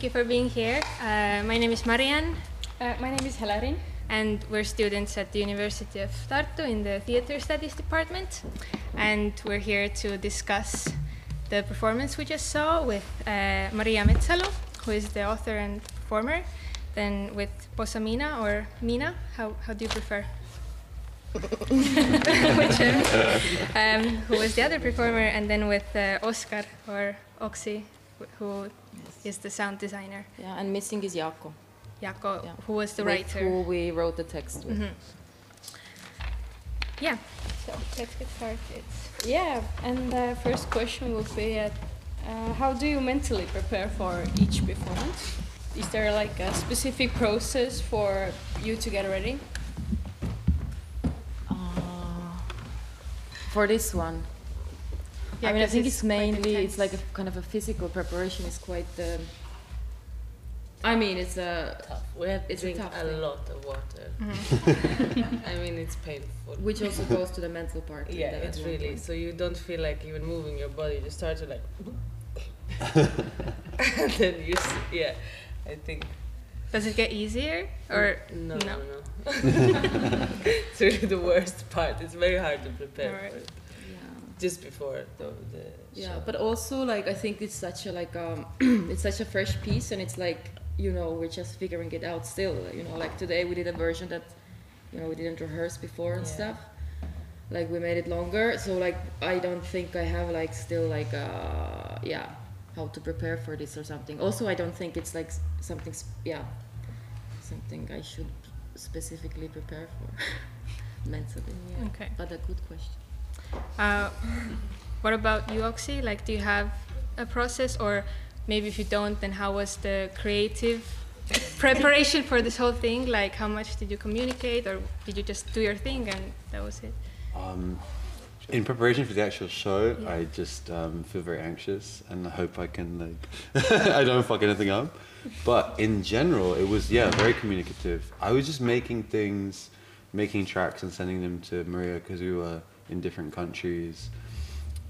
thank you for being here. Uh, my name is Mariann Uh, my name is Heleriin. and we're students at the University of Tartu in the Theatre Studies Department. And we're here to discuss the performance we just saw with uh, Maria Metsalu, who is the author and performer, then with Bosa Mina or Mina, how, how do you prefer? Whichever. um, who was the other performer, and then with uh, Oscar or Oxhy, who is the sound designer. Yeah, and missing is Jaakko. Jaakko, Yeah. who was the with writer. Who we wrote the text with. Mhm. Yeah, so let's get started. Yeah, and the first question will be uh, uh, how do you mentally prepare for each performance? Is there like a specific process for you to get ready? Uh, for this one, Yeah, I mean, I think it's it's mainly it's like a kind of a physical preparation. is quite. Um, I mean, it's a tough. We have to It's a drink tough a, lot of water. I mean, it's painful. which also goes to the mental part. yeah, it's really. point. So you don't feel like even moving your body. You start to like. and then you, s- yeah, I think. Does it get easier or No, No. no, no. it's really the worst part. It's very hard to prepare Alright. for it. Yeah. Just before the, the Yeah, show. but also like I think it's such a like um it's such a fresh piece and it's like you know we're just figuring it out still. You know, like today we did a version that you know we didn't rehearse before and Yeah. stuff. Like we made it longer, so like I don't think I have like still like uh yeah how to prepare for this or something. Also, I don't think it's like something sp- yeah something I should specifically prepare for mentally. Yeah. okay? But a good question. Uh, what about you, Oxhy? Like, do you have a process, or maybe if you don't, then how was the creative preparation for this whole thing? Like, how much did you communicate, or did you just do your thing and that was it? Um, in preparation for the actual show, Yeah. I just um, feel very anxious and I hope I can like I don't fuck anything up. But in general, it was yeah very communicative. I was just making things, making tracks and sending them to Maria because we were in different countries,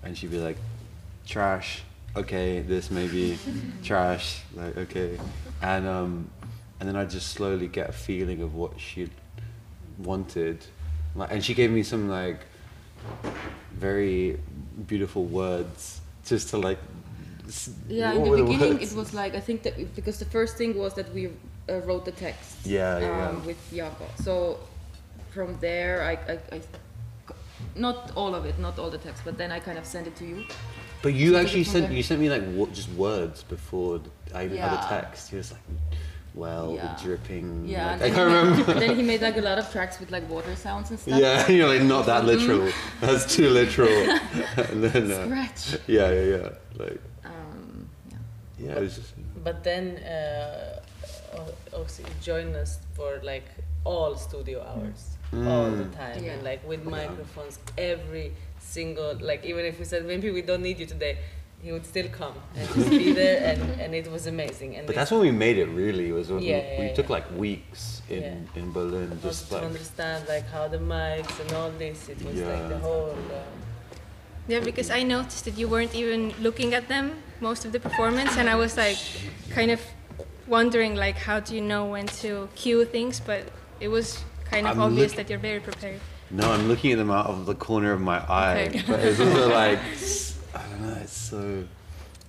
and she'd be like, "Trash, okay, this maybe, trash, like okay," and um, and then I just slowly get a feeling of what she wanted, like, and she gave me some like very beautiful words just to like. Yeah, in the the beginning words? it was like I think that because the first thing was that we uh, wrote the text. Yeah, yeah, yeah. um, With Jaakko. So from there, I, I, I, not all of it, not all the text, but then I kind of sent it to you. But you So actually from sent there- you sent me like wo- just words before I even had Yeah. the text. He was like, "Well, Yeah. dripping." Yeah, like, I then can't he made- remember. then he made like a lot of tracks with like water sounds and stuff. yeah, you're like not that literal. That's too literal. and then, uh, Scratch. yeah, yeah, yeah. Like, Um, yeah. yeah, it was just. But then uh, O- Oxhy joined us for like all studio hours, all the Mm. time, Yeah. and like with Yeah. microphones, every single like even if we said maybe we don't need you today, he would still come and just be there, and, and it was amazing. And But that's when we made it. Really, it was when Yeah, we, yeah, we yeah. took like weeks in Yeah. in Berlin, also just to like. understand like how the mics and all this, it was like the whole. Uh, Yeah, because I noticed that you weren't even looking at them most of the performance, and I was like, kind of wondering like, how do you know when to cue things? But it was kind of I'm obvious look- that you're very prepared. No, I'm looking at them out of the corner of my eye. Okay. But it's also like I don't know. It's so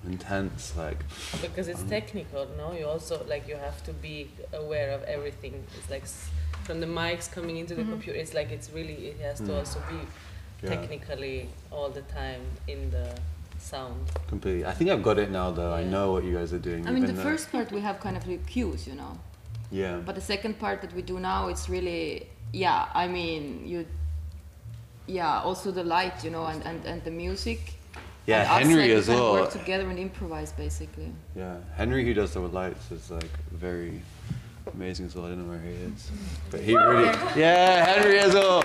intense. Like because it's technical no you also like you have to be aware of everything it's like s- from the mics coming into the computer it's like it's really it has to Mm. also be Yeah. technically all the time in the sound completely. I think I've got it now, though. I Yeah. know what you guys are doing. I mean, the even though- first part we have kind of like cues, you know. Yeah. But the second part that we do now, it's really, yeah, I mean, you, yeah, also the light, you know, and, and, and the music. Yeah, and us, Henry like, we as kind well. Work together and improvise, basically. Yeah, Henry, who does the lights, is like very amazing as well. I don't know where he is, but he really. Yeah, Henry as well.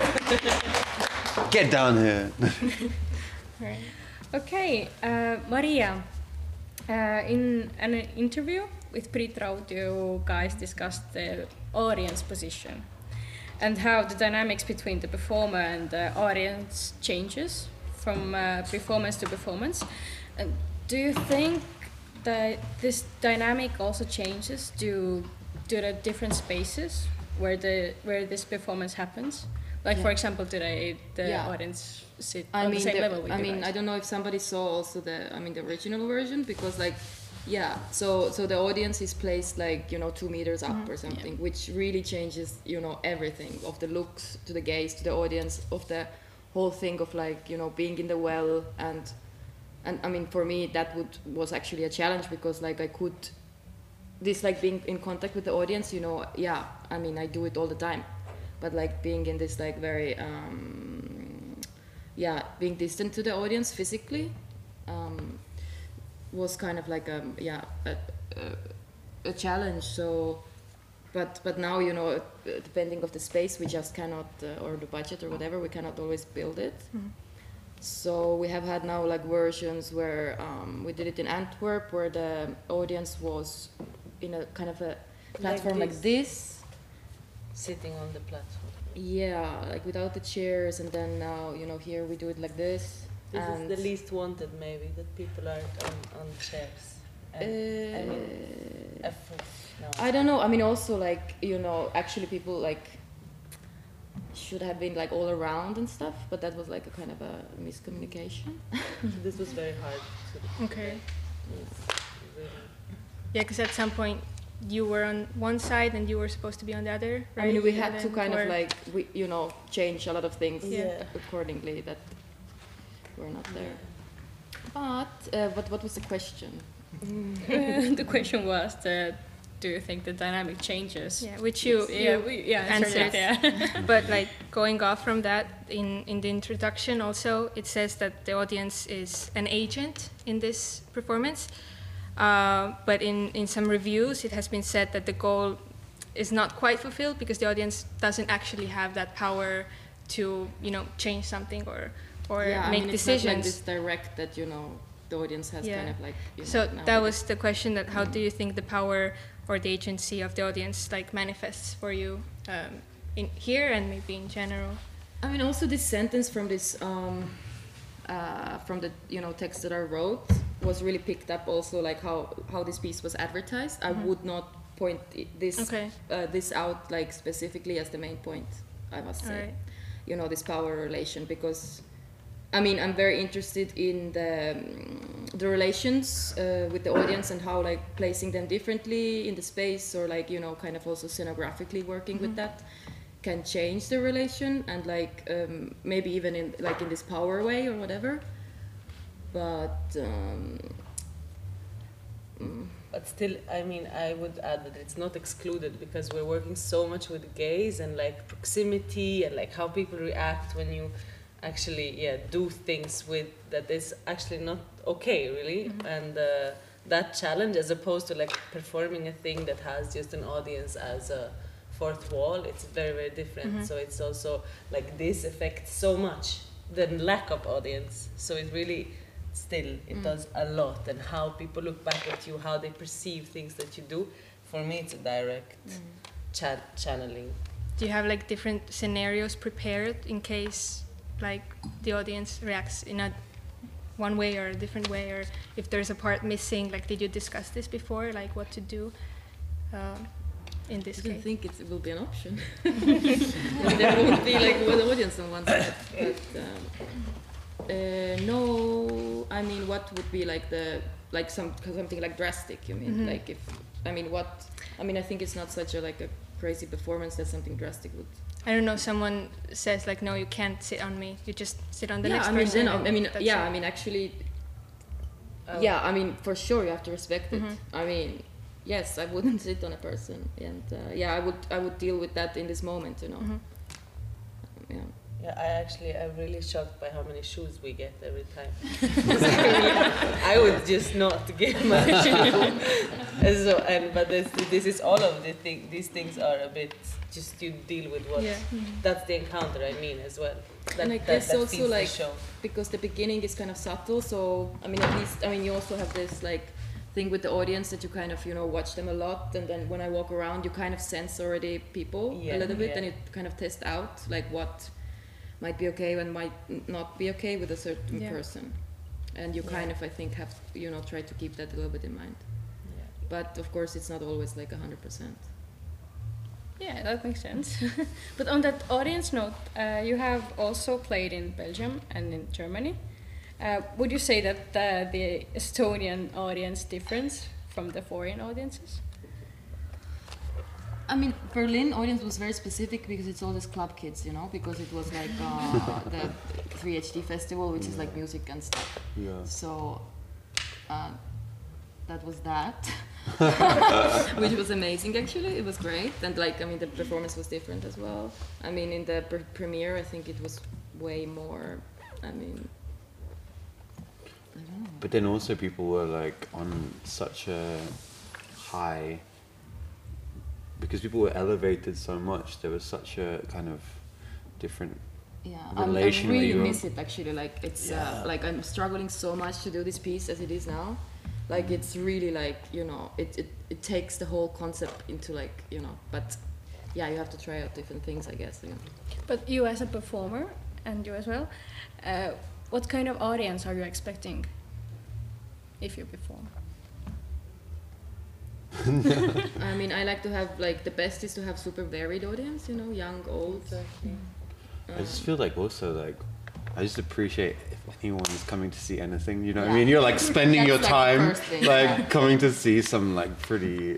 Get down here. Right. Okay, uh, Maria. Uh, in an interview with Brit Raut, you guys discussed the audience position. and how the dynamics between the performer and the audience changes from uh, performance to performance. And do you think that this dynamic also changes due to the different spaces where the where this performance happens? Like for Yeah. example, today the Yeah. audience sit I on mean, the same the- level with I mean, guys. I don't know if somebody saw also the, I mean, the original version because like, yeah. So so the audience is placed like you know two meters up Mm-hmm. or something, which really changes you know everything of the looks to the gaze to the audience of the whole thing of like you know being in the well and and I mean for me that would was actually a challenge because like I could this like being in contact with the audience you know yeah I mean I do it all the time but like being in this like very um, yeah being distant to the audience physically um, was kind of like a yeah a, a, a challenge so but but now you know depending of the space we just cannot uh, or the budget or whatever we cannot always build it so we have had now like versions where um, we did it in Antwerp where the audience was in a kind of a platform like this. this Sitting on the platform. yeah, like without the chairs, and then now you know here we do it like this. This and is the least wanted, maybe, that people are on, on chairs. And, I mean, Uh, effort. No. I don't know. I mean, also like you know, actually people like should have been like all around and stuff, but that was like a kind of a miscommunication. this was very hard to Okay. Really Yeah, because at some point you were on one side and you were supposed to be on the other, right? I mean, we had to kind or- of like we you know change a lot of things Yeah. accordingly that were not there. But uh, what what was the question? the question was that do you think the dynamic changes? Yeah, which you, yeah, you we, yeah, answered answered. yeah. but like going off from that in in the introduction also it says that the audience is an agent in this performance uh, but in in some reviews it has been said that the goal is not quite fulfilled because the audience doesn't actually have that power to you know change something or or yeah, make I mean, decisions It's like this direct that you know the audience has Yeah. kind of like. You so know, that was the question that how do you think the power or the agency of the audience like manifests for you um, in here and maybe in general I mean, also this sentence from this um, uh, from the you know text that I wrote was really picked up. Also, like how how this piece was advertised. I would not point this Mm-hmm. Okay. uh, this out like specifically as the main point. I must say, Alright. you know, this power relation because. I mean, I'm very interested in the um, the relations uh, with the audience and how like placing them differently in the space or like you know kind of also scenographically working with that can change the relation and like um, maybe even in like in this power way or whatever. But um, mm, But still, I mean, I would add that it's not excluded because we're working so much with gaze and like proximity and like how people react when you actually, yeah, do things with that is actually not okay, really. Mm-hmm. And uh, that challenge, as opposed to like performing a thing that has just an audience as a fourth wall, it's very, very different. Mm-hmm. So it's also like this affects so much the lack of audience. So it really still it mm. does a lot and how people look back at you how they perceive things that you do for me it's a direct mm. cha- channeling do you have like different scenarios prepared in case like the audience reacts in a one way or a different way or if there's a part missing like did you discuss this before like what to do um, in I this don't case think it's, it will be an option. there won't be like one audience on one side. But um, uh, no, I mean, what would be like the like some something like drastic? You mean like if I mean what? I mean, I think it's not such a like a crazy performance that something drastic would i don't know someone says like no you can't sit on me you just sit on the yeah, next I mean, person then, I mean, yeah, it. I mean, actually, Oh. yeah, I mean, for sure, you have to respect it. Mhm. I mean, yes, I wouldn't sit on a person, and uh, yeah, I would, I would deal with that in this moment, you know. Mhm. Yeah. Yeah i actually i'm really shocked by how many shoes we get every time. I, would just not get my shoe and so and but this this is all of the thing these things are a bit just you deal with what Yeah. that's the encounter i mean as well that, And I that, guess that also, feeds the like, because the beginning is kind of subtle so i mean at least i mean you also have this like thing with the audience that you kind of you know watch them a lot, and then when I walk around, you kind of sense already people Yeah, a little bit, yeah. and you kind of test out like what might be okay and might not be okay with a certain Yeah. person, and you Yeah. kind of I think have you know try to keep that a little bit in mind. But of course, it's not always like hundred percent. Yeah, that makes sense. but on that audience note, uh, you have also played in Belgium and in Germany. Uh, would you say that uh, the Estonian audience differs from the foreign audiences? I mean, Berlin audience was very specific because it's all these club kids, you know, because it was like uh, the 3HD festival, which is like music and stuff. Yeah. So uh, that was that, which was amazing actually. It was great, and like I mean, the performance was different as well. I mean, in the pre- premiere, I think it was way more. I mean, I. But then also people were like on such a high because people were elevated so much. There was such a kind of different. Yeah, I'm, I really you're- miss it actually. Like it's Yeah. uh, like I'm struggling so much to do this piece as it is now. Like it's really like you know it, it it takes the whole concept into like you know. But yeah, you have to try out different things, I guess. Yeah. But you as a performer, and you as well, uh, what kind of audience are you expecting if you perform? I mean, I like to have like the best is to have super varied audience. You know, young, old. Exactly. I just feel like also like I just appreciate if anyone is coming to see anything. You know what I mean? You're like spending your like, time thing, like yeah. coming to see some like pretty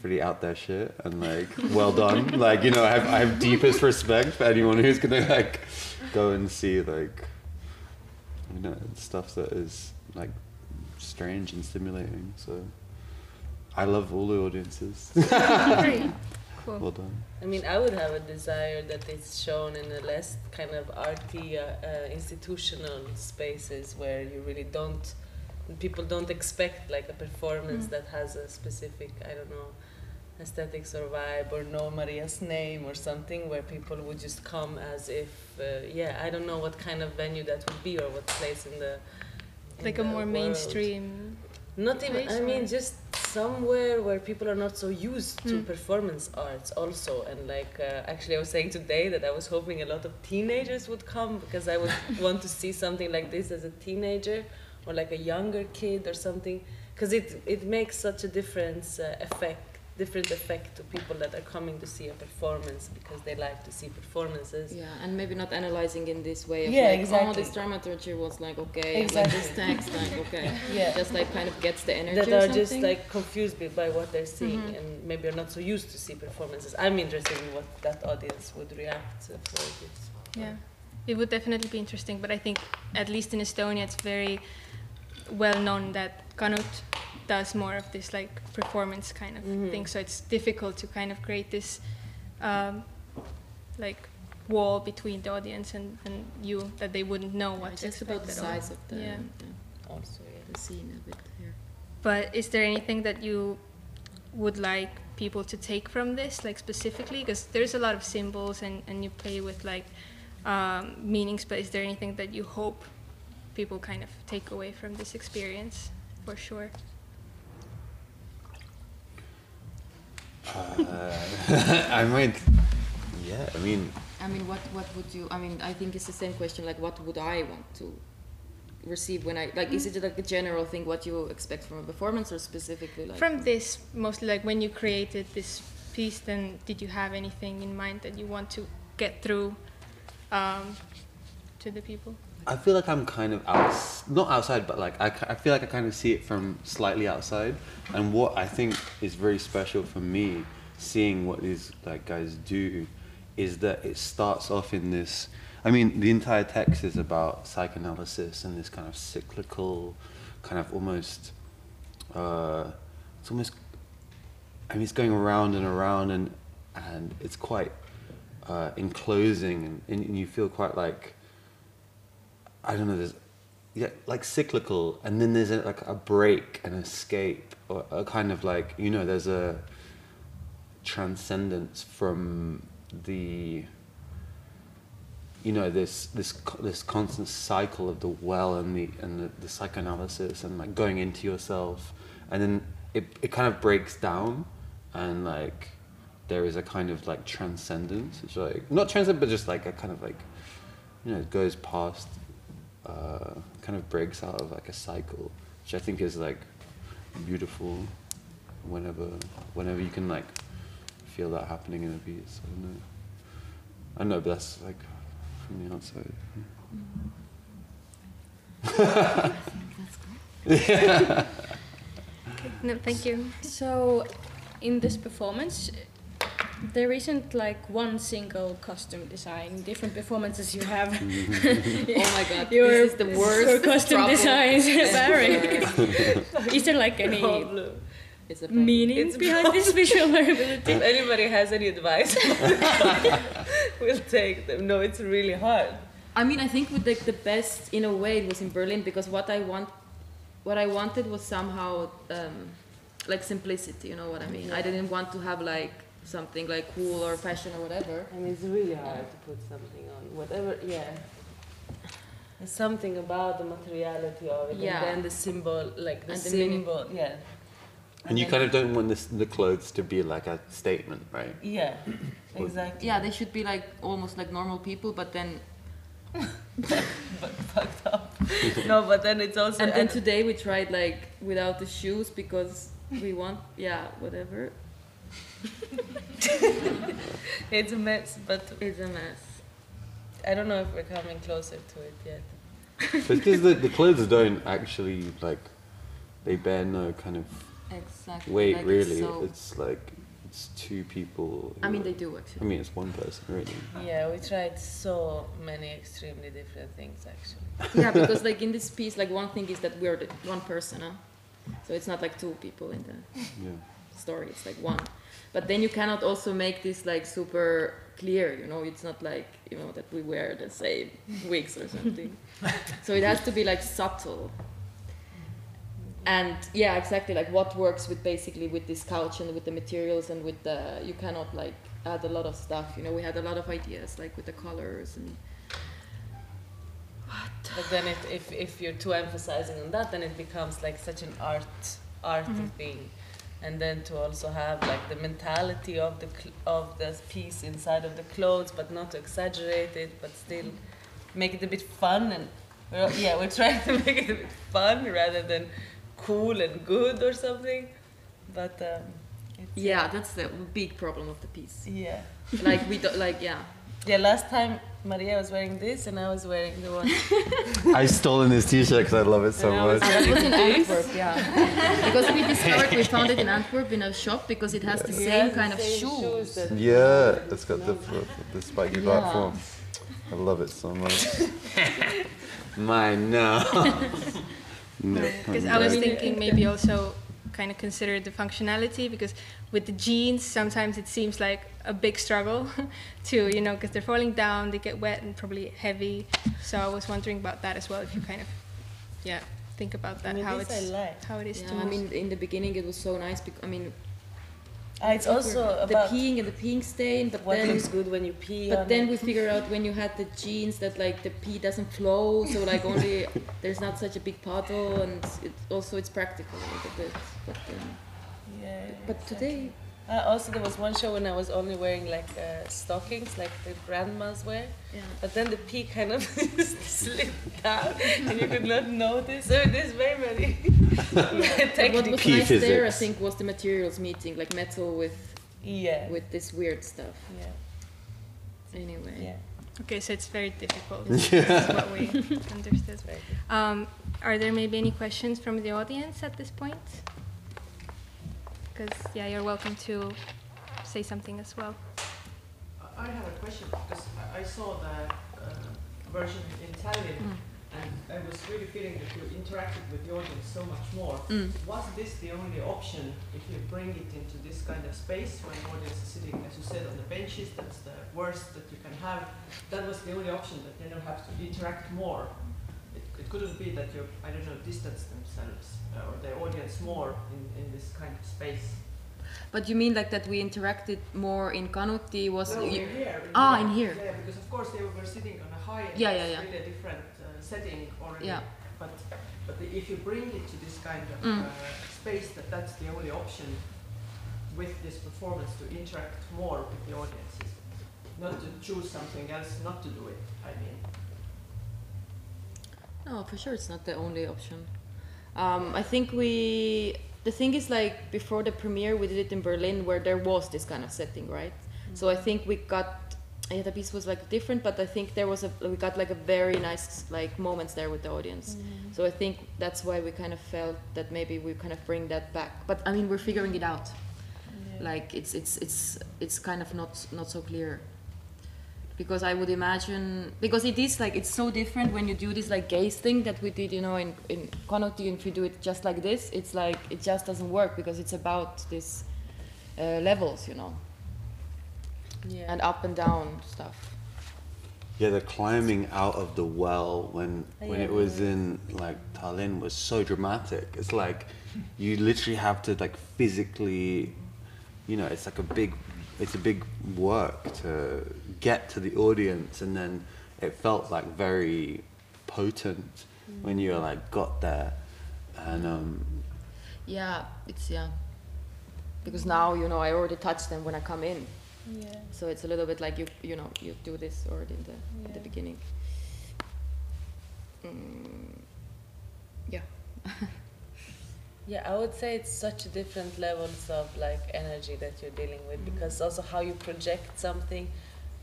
pretty out there shit and like well done. like you know, I have I have deepest respect for anyone who's gonna like go and see like you know stuff that is like strange and stimulating. So I love all the audiences. Great. Cool. well done. I mean, I would have a desire that it's shown in a less kind of arty, uh, uh, institutional spaces where you really don't, people don't expect like a performance Mm. that has a specific, I don't know, aesthetics or vibe or know Maria's name or something where people would just come as if, uh, yeah, I don't know what kind of venue that would be or what place in the. in Like a more world. mainstream. Not even. I mean, just somewhere where people are not so used to Mm. performance arts, also. And like, uh, actually, I was saying today that I was hoping a lot of teenagers would come because I would want to see something like this as a teenager or like a younger kid or something, because it it makes such a difference uh, effect, different effect to people that are coming to see a performance because they like to see performances. Yeah, and maybe not analyzing in this way. Of Yeah, like, Oh, this dramaturgy was like okay, and Exactly. like this text, like okay. Yeah. Just like kind of gets the energy. that or are just like confused by- by what they're seeing Mhm. and maybe are not so used to see performances. I'm interested in what that audience would react to for this. Yeah, it would definitely be interesting. But I think at least in Estonia, it's very well known that Kanuti does more of this like performance kind of Mhm. thing. So it's difficult to kind of create this um, like wall between the audience and, and you that they wouldn't know Yeah, what it's to just about the at all. size of the, Yeah. the, Also, yeah. the scene a bit here. But is there anything that you would like people to take from this, like specifically? Because there's a lot of symbols and, and you play with like um, meanings, but is there anything that you hope people kind of take away from this experience for sure? Uh, I might. Yeah, I mean, I mean, what what would you? I mean, I think it's the same question. Like, what would I want to receive when I like? Is it like a general thing? What you expect from a performance, or specifically like? From this, mostly like when you created this piece, then did you have anything in mind that you want to get through um, to the people? I feel like I'm kind of out, not outside, but like I, I feel like I kind of see it from slightly outside. And what I think is very special for me, seeing what these like guys do, is that it starts off in this. I mean, the entire text is about psychoanalysis and this kind of cyclical, kind of almost. Uh, it's almost. I mean, it's going around and around, and and it's quite uh, enclosing, and, and you feel quite like. I don't know. There's yeah, like cyclical, and then there's a, like a break, an escape, or a kind of like you know, there's a transcendence from the you know this this this constant cycle of the well and the and the, the psychoanalysis and like going into yourself and then it it kind of breaks down, and like there is a kind of like transcendence. It's like not transcendent, but just like a kind of like you know it goes past, uh, kind of breaks out of like a cycle, which I think is like beautiful. Whenever whenever you can like feel that happening in a piece, I don't know. I don't know, but that's like from the outside. Yeah. No, thank you. So, in this performance, there isn't like one single costume design. Different performances you have. Oh my god, Your, this is the worst your costume trouble designs vary. is there like any. It's a meaning It's behind this visual variability? If anybody has any advice, we'll take them. No, it's really hard. I mean, I think with like the best in a way it was in Berlin because what I want, what I wanted was somehow um, like simplicity. You know what I mean? I didn't want to have like something like cool or fashion or whatever. And it's really hard to put something on. Whatever, yeah. There's something about the materiality of it, Yeah. and then the symbol, like the, And the symbol, yeah, And you kind of don't want this, the clothes to be like a statement, right? yeah, exactly. Yeah, they should be like almost like normal people, but then but fucked up. no, but then it's also and then and- today we tried like without the shoes because we want yeah whatever. it's a mess. But It's a mess. I don't know if we're coming closer to it yet. But because the, the clothes don't actually like, they bear no kind of Exactly. weight like, really. So, It's like it's two people. I mean, are- they do actually. I mean, it's one person really. Yeah, we tried so many extremely different things actually. yeah, because like in this piece, like one thing is that we're the one person, huh? so it's not like two people in the Yeah. Story. It's like one. But then you cannot also make this like super clear. You know, it's not like you know that we wear the same wigs or something. so it has to be like subtle. And yeah, exactly. Like what works with basically with this couch and with the materials and with the you cannot like add a lot of stuff. You know, we had a lot of ideas like with the colors and But then if, if, if you're too emphasizing on that, then it becomes like such an art art mm-hmm. thing. And then to also have like the mentality of the cl- of the piece inside of the clothes, but not to exaggerate it, but still make it a bit fun. And we're, yeah, we're trying to make it a bit fun rather than cool and good or something. But um, it's, yeah, that's the big problem of the piece. yeah. Like we don't like yeah. Yeah, last time Maria was wearing this and I was wearing the one. I stolen this T-shirt because I love it so And I was much. That was in Antwerp, yeah. because we discovered we found it in Antwerp in a shop because it has the It same has the kind of same shoes. Yeah, it's got the the spiky Yeah. platform. I love it so much. Mine no. no. Because I was thinking maybe also kind of consider the functionality because with the jeans sometimes it seems like a big struggle too, you know because they're falling down they get wet and probably heavy so I was wondering about that as well if you kind of yeah think about that I mean, how it's I like. how it is Yeah, to I mean, in the beginning it was so nice. Because, I mean, Ah, it's also the about peeing and the peeing stain, but what then looks good when you pee. but then it. we figured out when you had the jeans that like the pee doesn't flow, so like only there's not such a big puddle, and it also it's practical a little bit. But um, Yeah. but today, Uh, also, there was one show when I was only wearing like uh, stockings, like the grandmas wear. yeah. But then the pee kind of slipped down, and you could not notice. So there's very many But what was Pee nice there, I think, was the materials meeting, like metal with Yeah. with this weird stuff. yeah. Anyway. Yeah. okay so it's very difficult this is what we understood Very um, are there maybe any questions from the audience at this point because yeah you're welcome to say something as well I have a question because I- saw the uh, version in Tallinn and I was really feeling that you interacted with the audience so much more. Mm. Was this the only option if you bring it into this kind of space when the audience is sitting, as you said, on the benches? That's the worst that you can have. That was the only option that they don't have to interact more. It, it couldn't be that you, I don't know, distance themselves uh, or the audience more in, in this kind of space. But you mean like that we interacted more in Kanuti was No, in here. Ah, in here. Yeah, because of course they were sitting on a high. Yeah, yeah, yeah. Really a different uh, setting already. Yeah. But but if you bring it to this kind of Mm. uh, space, that that's the only option with this performance to interact more with the audiences, not to choose something else, not to do it. I mean, No, for sure, it's not the only option. Um, I think we. The thing is, like before the premiere, we did it in Berlin, where there was this kind of setting, right? So I think we got. Yeah, the piece was like different, but I think there was a we got like a very nice like moments there with the audience. So I think that's why we kind of felt that maybe we kind of bring that back. But I mean, we're figuring it out. Like it's it's it's it's kind of not not so clear because I would imagine because it is like it's so different when you do this like gaze thing that we did, you know, in in Kanuti, and if you do it just like this, it's like it just doesn't work because it's about this uh, levels, you know, Yeah. and up and down stuff. Yeah, the climbing out of the well when Oh, when yeah, it was yeah. in like Tallinn was so dramatic. It's like you literally have to like physically, you know, it's like a big, it's a big work to get to the audience, and then it felt like very potent when you like got there, and um, Yeah, it's yeah. Because now you know I already touch them when I come in, Yeah. so it's a little bit like you you know you do this already in the at the beginning. Mm, yeah. Yeah, I would say it's such different levels of like energy that you're dealing with because also how you project something.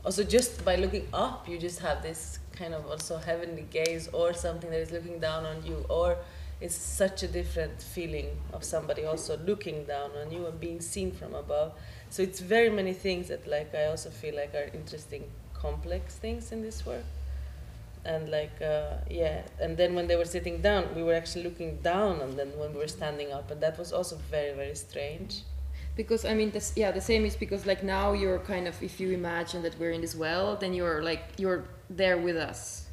Also, just by looking up, you just have this kind of also heavenly gaze, or something that is looking down on you, or it's such a different feeling of somebody also looking down on you and being seen from above. So it's very many things that like I also feel like are interesting, complex things in this work and like uh, yeah and then when they were sitting down we were actually looking down on them when we were standing up and that was also very very strange because i mean this yeah the same is because like now you're kind of if you imagine that we're in this well then you're like you're there with us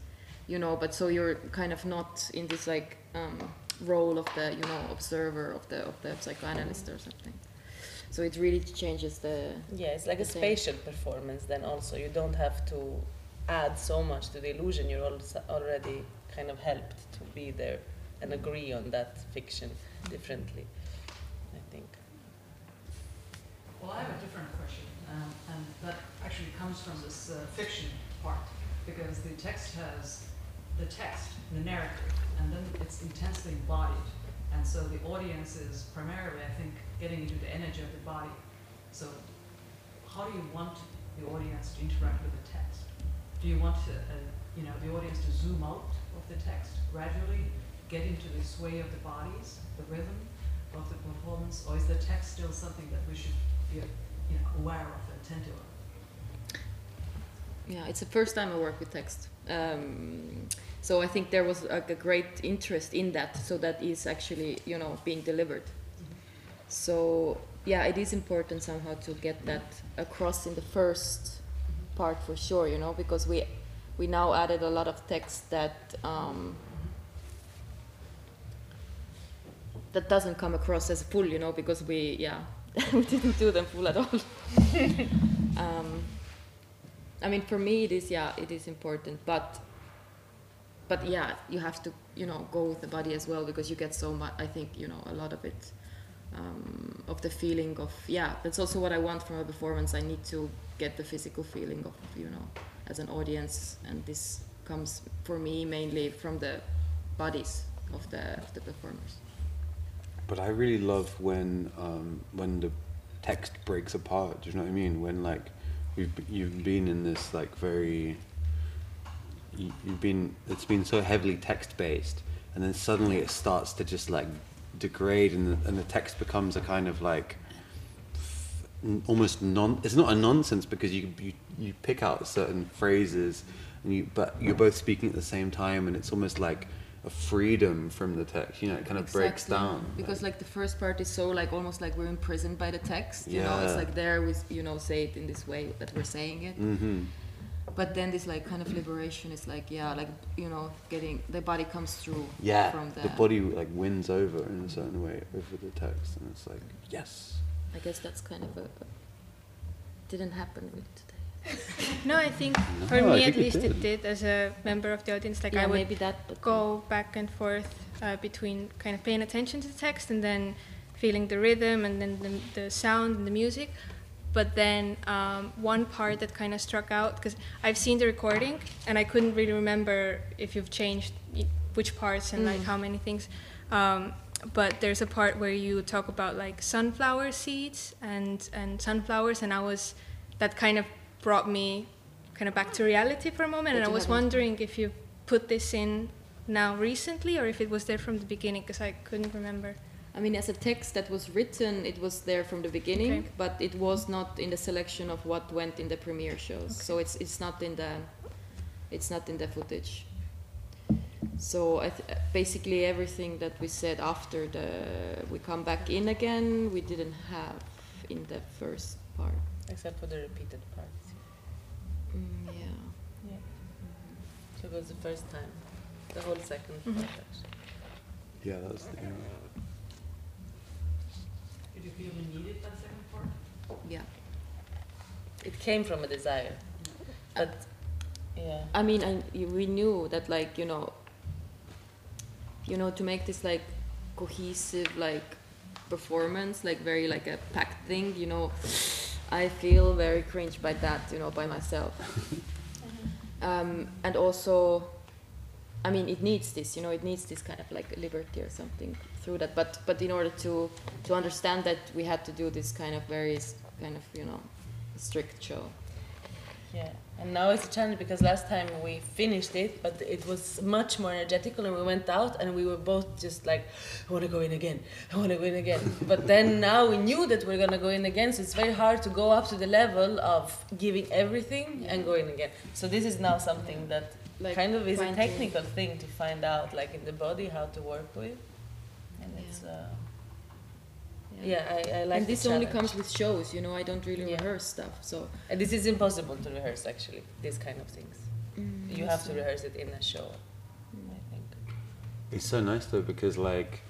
you know but so you're kind of not in this like um, role of the you know observer of the of the psychoanalyst or something. So it really changes the yeah it's like a same. spatial performance then also. You don't have to add so much to the illusion. You're also already kind of helped to be there and agree on that fiction differently i think Well, I have a different question, um, and that actually comes from this uh, fiction part, because the text has the text, the narrative, and then it's intensely embodied, and so the audience is primarily, I think, getting into the energy of the body. So, how do you want the audience to interact with the text? Do you want to, uh, you know, the audience to zoom out of the text gradually, get into the sway of the bodies, the rhythm of the performance, or is the text still something that we should be, you know, aware of and attentive of? yeah it's the first time i work with text. Um, so i think there was like a great interest in that so that is actually you know being delivered. So yeah it is important somehow to get that across in the first part for sure you know because we we now added a lot of text that um, that doesn't come across as full you know because we yeah we didn't do them full at all um, I mean, for me, it is yeah, it is important, but but yeah, you have to you know go with the body as well because you get so much. I think you know a lot of it um, of the feeling of yeah. That's also what I want from a performance. I need to get the physical feeling of you know as an audience, and this comes for me mainly from the bodies of the of the performers. But I really love when um, when the text breaks apart. Do you know what I mean? When like you've you've been in this like very you, you've been it's been so heavily text based, and then suddenly it starts to just like degrade, and the, and the text becomes a kind of like almost non. It's not a nonsense because you you you pick out certain phrases, and you but you're both speaking at the same time, and it's almost like a freedom from the text. You know, it kind of breaks down. because like the first part is so like almost like we're imprisoned by the text you know it's like there we you know say it in this way that we're saying it hmm but then this like kind of liberation is like yeah like you know getting the body comes through Yeah, from the, the body like wins over in a certain way over the text, and it's like yes. i guess that's kind of a didn't happen with No, I think for No, I me at think it least it did. did as a member of the audience. Like yeah, I would maybe that. But go back and forth uh, between kind of paying attention to the text and then feeling the rhythm and then the, the sound and the music. But then um, one part that kind of struck out because I've seen the recording and I couldn't really remember if you've changed which parts and like Mm. how many things. Um, but there's a part where you talk about like sunflower seeds and and sunflowers, and I was that kind of brought me kind of back to reality for a moment, But and I was haven't- wondering if you put this in now recently or if it was there from the beginning because I couldn't remember. I mean, as a text that was written, it was there from the beginning, Okay. but it was not in the selection of what went in the premiere shows. So it's it's not in the it's not in the footage. So I th- basically everything that we said after the we come back in again, we didn't have in the first part. Except for the repeated parts. Mm, yeah. Yeah. So it was the first time. The whole 2nd Mhm. part. Yeah, that was the end. Did you feel you needed that second part? Yeah. It came from a desire. But yeah. I mean, I, y- we knew that, like, you know, you know, to make this like cohesive, like performance, like very like a packed thing, you know, I feel very cringe by that, you know, by myself. um, and also, I mean, it needs this, you know, it needs this kind of like liberty or something through that. But but in order to to understand that, we had to do this kind of very kind of you know strict show. Yeah, and now it's a challenge because last time we finished it, but it was much more energetical, and we went out and we were both just like, I want to go in again, I want to go in again. but then now we knew that we're gonna go in again, so it's very hard to go up to the level of giving everything and going again. So this is now something that Like kind of is a technical thing to find out, like in the body, how to work with, and it's. Uh, yeah, I, I like and this only comes with shows, you know. I don't really Yeah. rehearse stuff, so And this is impossible to rehearse actually, these kind of things. Mm, you have to rehearse it in a show, mm. I think. It's so nice though because like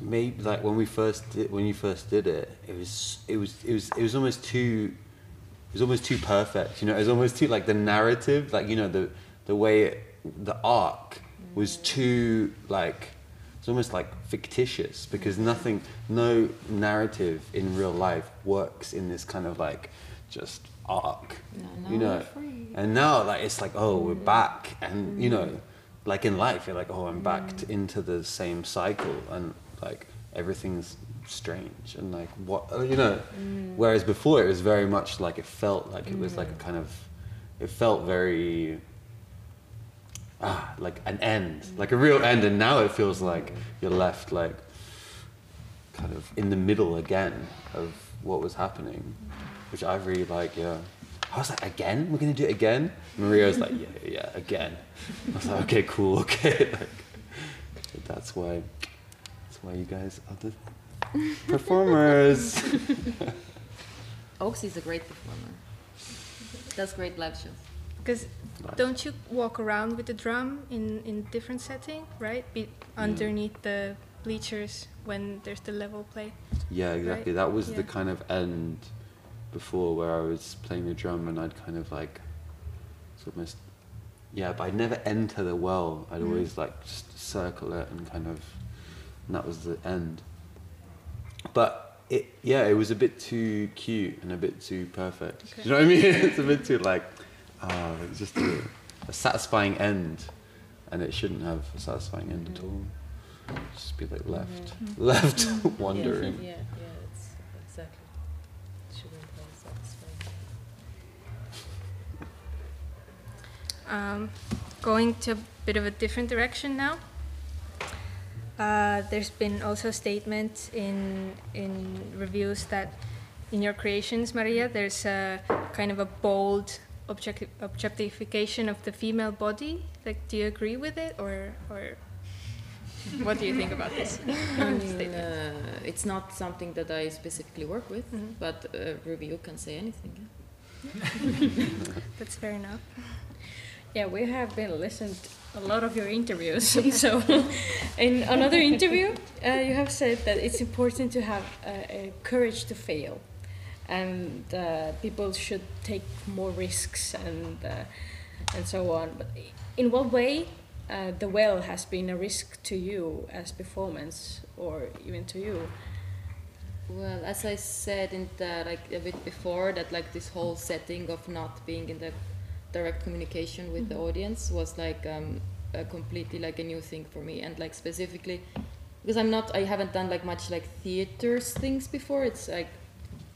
maybe like when we first did when you first did it, it was it was it was it was almost too it was almost too perfect. You know, it was almost too like the narrative, like you know the the way it, the arc was mm. too like it's almost like fictitious because nothing no narrative in real life works in this kind of like just arc. No, you know? and now like it's like oh we're mm-hmm. back. And you know mm-hmm. like in life you're like oh i'm back to, mm-hmm. into the same cycle and like everything's strange and like what uh, you know? Mm. Whereas before it was very much like it felt like it was like a mm. kind of it felt very ah like an end like a real end. And now it feels like you're left like kind of in the middle again of what was happening which i really like yeah. I was like again? We're gonna do it again? Maria was like yeah yeah again. I was like okay cool okay. Like that's why that's why you guys are the performers. Is a great performer. Does great live shows. Because don't you walk around with the drum in in different setting, right? Be underneath the bleachers when there's the level play. Yeah, exactly. Right? That was the kind of end before where I was playing the drum and I'd kind of like it's almost yeah, but I'd never enter the well. I'd Mm. always like just circle it and kind of and that was the end. But it yeah, it was a bit too cute and a bit too perfect. Okay. Do you know what I mean? it's a bit too like oh, it's just a, a satisfying end and it shouldn't have a satisfying end at all. Just be like left left wandering. Yeah, yeah, yeah, it's exactly. Shouldn't have satisfied. Um, going to a bit of a different direction now. Uh, there's been also statements in in reviews that in your creations, Maria, there's a kind of a bold objecti- objectification of the female body. Like, do you agree with it, or or what do you think about this I mean, uh, it's not something that I specifically work with, Mhm. but a review can say anything. That's fair enough. Yeah, we have been listened a lot of your interviews. so, in another interview, uh, you have said that it's important to have uh, uh, courage to fail. And uh, people should take more risks and uh, and so on. But in what way uh, the well has been a risk to you as performance, or even to you? Well, as I said in the, like a bit before, that like this whole setting of not being in the direct communication with the audience was like um, a completely like a new thing for me, and like specifically because I'm not, I haven't done like much like theaters things before. It's like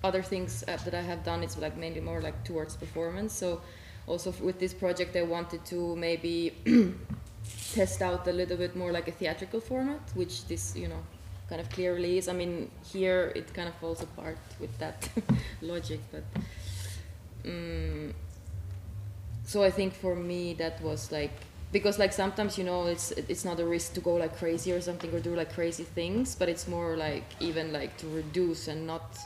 other things uh, that I have done. It's like mainly more like towards performance. So also with this project, I wanted to maybe test out a little bit more like a theatrical format, which this you know kind of clearly is. I mean, here it kind of falls apart with that logic, but um, so I think for me that was like because like sometimes you know it's it's not a risk to go like crazy or something or do like crazy things, but it's more like even like to reduce and not.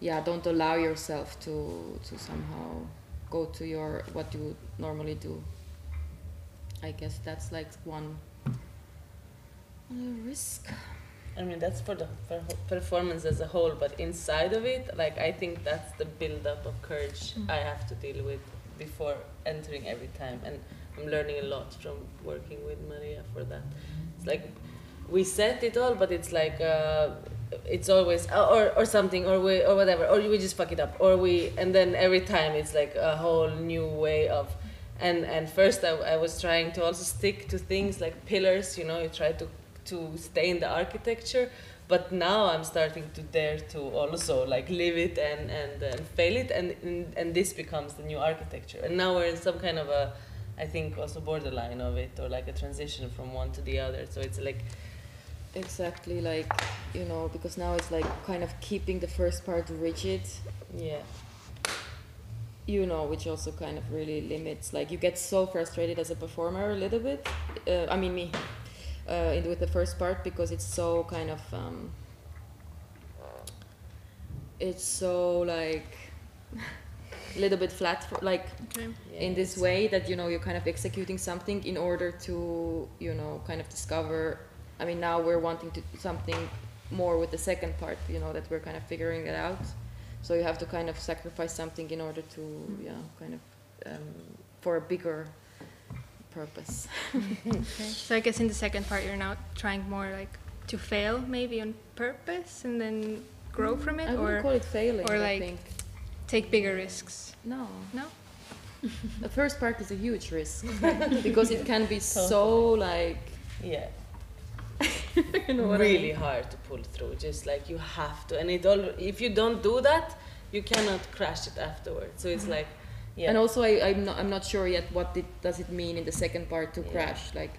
Yeah, don't allow yourself to to somehow go to your what you would normally do. I guess that's like one risk. I mean, that's for the per- performance as a whole, but inside of it, like, I think that's the build up of courage I have to deal with before entering every time. And I'm learning a lot from working with Maria for that. It's like we set it all, but it's like, uh, it's always, uh, or, or something, or we, or whatever, or we just fuck it up, or we, and then every time it's like a whole new way of, and, and first I, I was trying to also stick to things like pillars, you know, you try to to stay in the architecture but now i'm starting to dare to also like live it and and, and fail it and, and and this becomes the new architecture. And now we're in some kind of a i think also borderline of it or like a transition from one to the other. So it's like Exactly, like you know, because now it's like kind of keeping the first part rigid, yeah you know, which also kind of really limits. Like you get so frustrated as a performer a little bit. Uh, I mean me, uh, in, with the first part because it's so kind of. Um, it's so like a little bit flat for like Okay. yeah, in this way that you know you're kind of executing something in order to you know kind of discover i mean now we're wanting to do something more with the second part you know that we're kind of figuring it out so you have to kind of sacrifice something in order to yeah kind of um, for a bigger purpose okay. So I guess in the second part, you're now trying more like to fail maybe on purpose and then grow from it, i wouldn't or call it failing or i like- think take bigger risks. no No. the first part is a huge risk because it can be so like yeah you know what I really mean? hard to pull through just like you have to and it all if you don't do that you cannot crash it afterwards. So it's like yeah. And also, I, I'm not I'm not sure yet what it, does it mean in the second part to Yeah. crash, like,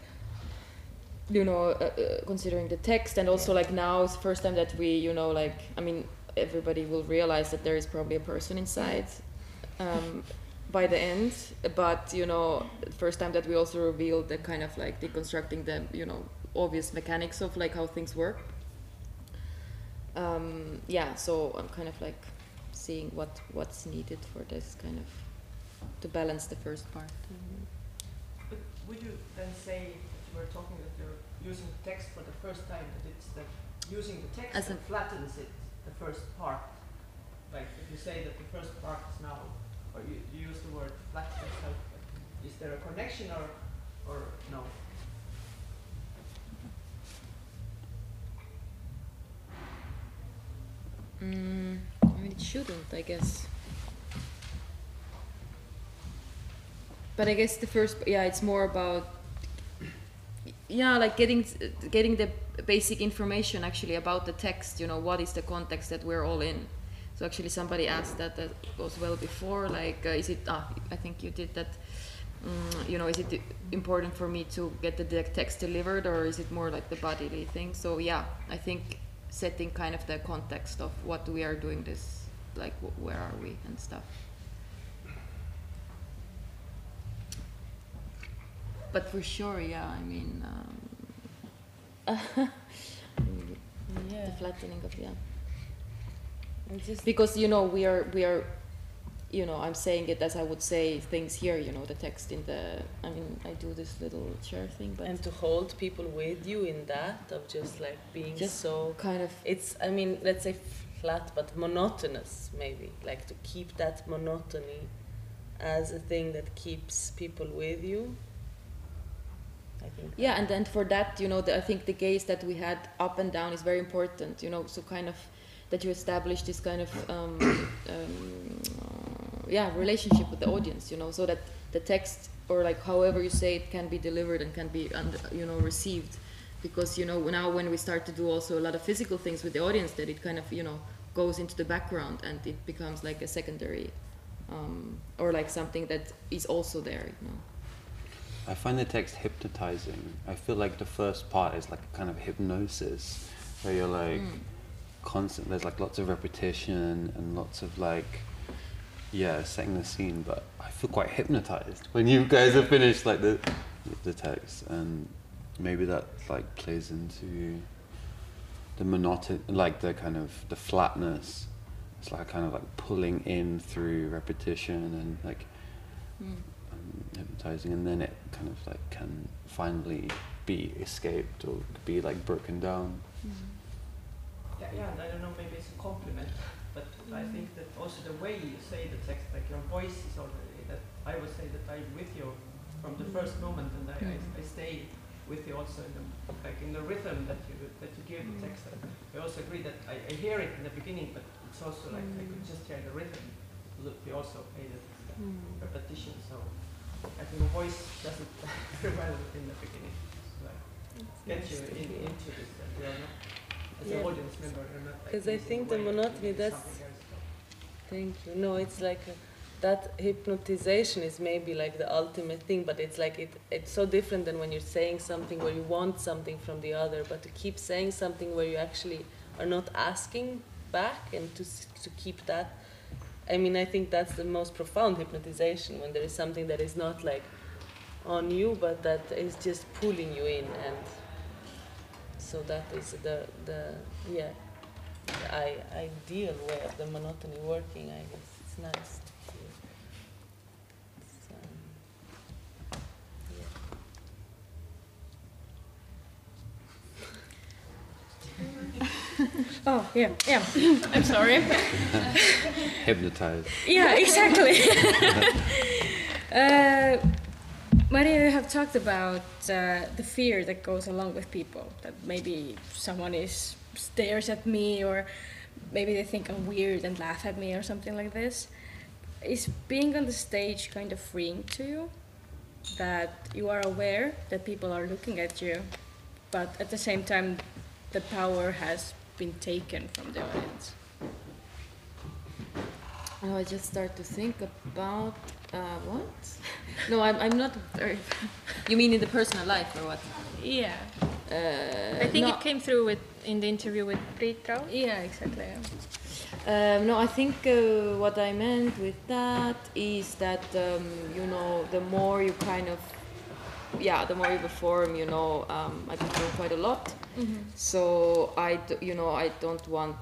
you know, uh, uh, considering the text, and also like now it's the first time that we, you know, like I mean, everybody will realize that there is probably a person inside, um, by the end, but you know, the first time that we also revealed the kind of like deconstructing the, you know, obvious mechanics of like how things work. Um, yeah, so I'm kind of like seeing what what's needed for this kind of to balance the first part. But would you then say that you were talking that you're using the text for the first time, that it's the using the text As that flattens it, the first part? Like if you say that the first part is now, or you, you use the word flattens, how, is there a connection or, or no? Mm, I mean, it shouldn't, I guess. But I guess the first, yeah, it's more about, yeah, like getting getting the basic information actually about the text. You know, what is the context that we're all in? So actually, somebody asked that that was well before. Like, uh, is it? Ah, I think you did that. Mm, you know, is it important for me to get the de- text delivered, or is it more like the bodily thing? So yeah, I think setting kind of the context of what we are doing this, like wh- where are we and stuff. But for sure, yeah, I mean, um, yeah the flattening of yeah, it's just because you know we are we are you know I'm saying it as I would say things here. You know, the text in the. I mean, I do this little chair thing, but and to hold people with you in that of just like being Just so kind of it's i mean let's say flat but monotonous maybe like to keep that monotony as a thing that keeps people with you i think Yeah, and then for that, you know, the, I think the gaze that we had up and down is very important. You know, so kind of that you establish this kind of um, um, yeah relationship with the audience. You know, so that the text or like however you say it can be delivered and can be under, you know received, because you know now when we start to do also a lot of physical things with the audience, that it kind of you know goes into the background and it becomes like a secondary um, or like something that is also there. You know. I find the text hypnotizing. I feel like the first part is like a kind of hypnosis, where you're like Mm. Constant. There's like lots of repetition and lots of like, yeah, setting the scene. But I feel quite hypnotized when you guys have finished like the the text, and maybe that like plays into the monotony, like the kind of the flatness. It's like kind of like pulling in through repetition and like Mm. um, hypnotizing, and then it kind of like can finally be escaped or be like broken down. Yeah, yeah, and I don't know, maybe it's a compliment, but I think that also the way you say the text, like your voice is already that I would say that I'm with you from the first moment, and I, I, I stay with you also in the like in the rhythm that you that you give the text. I also agree that I, I hear it in the beginning, but it's also like I could just hear the rhythm. Look, you also played it repetition, so I think the voice doesn't well in the beginning. Like get you in, into this, you're not as an Yeah. audience member, you're not like 'Cause I think the monotony, that's- Thank you. No, it's like uh that hypnotization is maybe like the ultimate thing, but it's like it, it's so different than when you're saying something where you want something from the other, but to keep saying something where you actually are not asking back and to, to keep that. I mean, I think that's the most profound hypnotization when there is something that is not like on you, but that is just pulling you in, and so that is the the yeah the I- ideal way of the monotony working. I guess it's nice. To hear. It's, um, yeah. Oh, yeah, yeah. I'm sorry. Hypnotized. Yeah, exactly. uh, Maria, you have talked about uh, the fear that goes along with people. That maybe someone is stares at me, or maybe they think I'm weird and laugh at me, or something like this. Is being on the stage kind of freeing to you? That you are aware that people are looking at you, but at the same time, the power has been taken from the audience. Oh, I just start to think about uh, what? No, I'm, I'm not very. You mean in the personal life or what? Yeah. Uh, I think no, it came through with in the interview with Brit Yeah, exactly. Um, no, I think uh, what I meant with that is that um, you know the more you kind of yeah the more you perform you know um, I perform quite a lot so I d- you know I don't want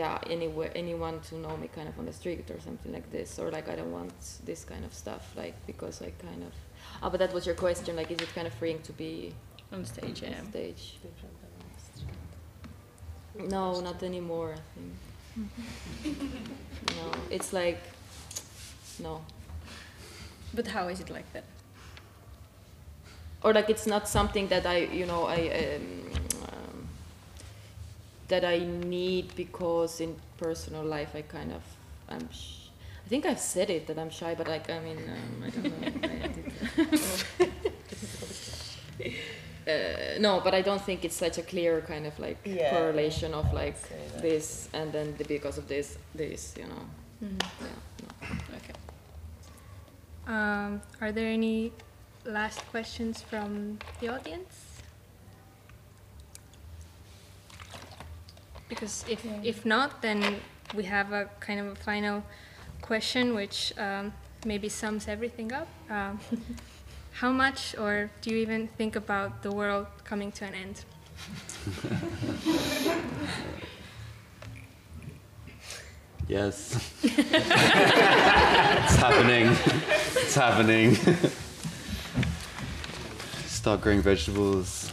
yeah anywhere anyone to know me kind of on the street or something like this or like I don't want this kind of stuff like because I kind of oh but that was your question like is it kind of freeing to be on stage. Yeah. on stage Different than on the street. no not anymore I think no it's like no But how is it like that? or like it's not something that I, you know, I um, that I need because in personal life I kind of I'm. Sh- I think I've said it that I'm shy, but like I mean um, I don't know. I uh, no, but I don't think it's such a clear kind of like Yeah, correlation I of like this and then the, because of this, this, you know. Yeah. No. Okay. Um, are there any last questions from the audience? Because if, Yeah. if not, then we have a kind of a final question which um, maybe sums everything up. Um, how much, or do you even think about the world coming to an end? Yes. It's happening. it's happening. Start growing vegetables.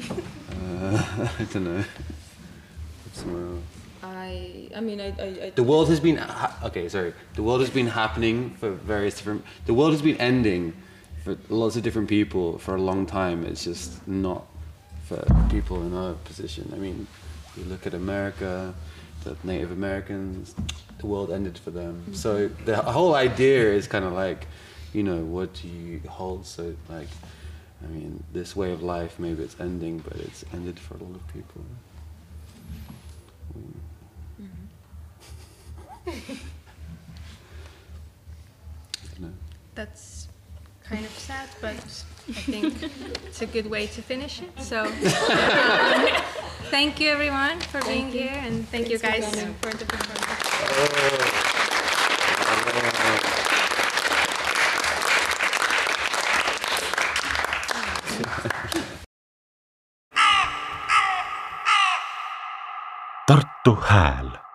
Uh, I don't know. I I mean I I, I The world has been okay. Sorry, the world has been happening for various different. The world has been ending for lots of different people for a long time. It's just not for people in our position. I mean, you look at America, the Native Americans. The world ended for them. Mm-hmm. So the whole idea is kind of like, you know, what do you hold? So like, I mean, this way of life maybe it's ending, but it's ended for a lot of people. I don't know. That's kind of sad, but I think it's a good way to finish it. So, thank you everyone for being here, and thank you guys for the performance. Tarttu Hääl.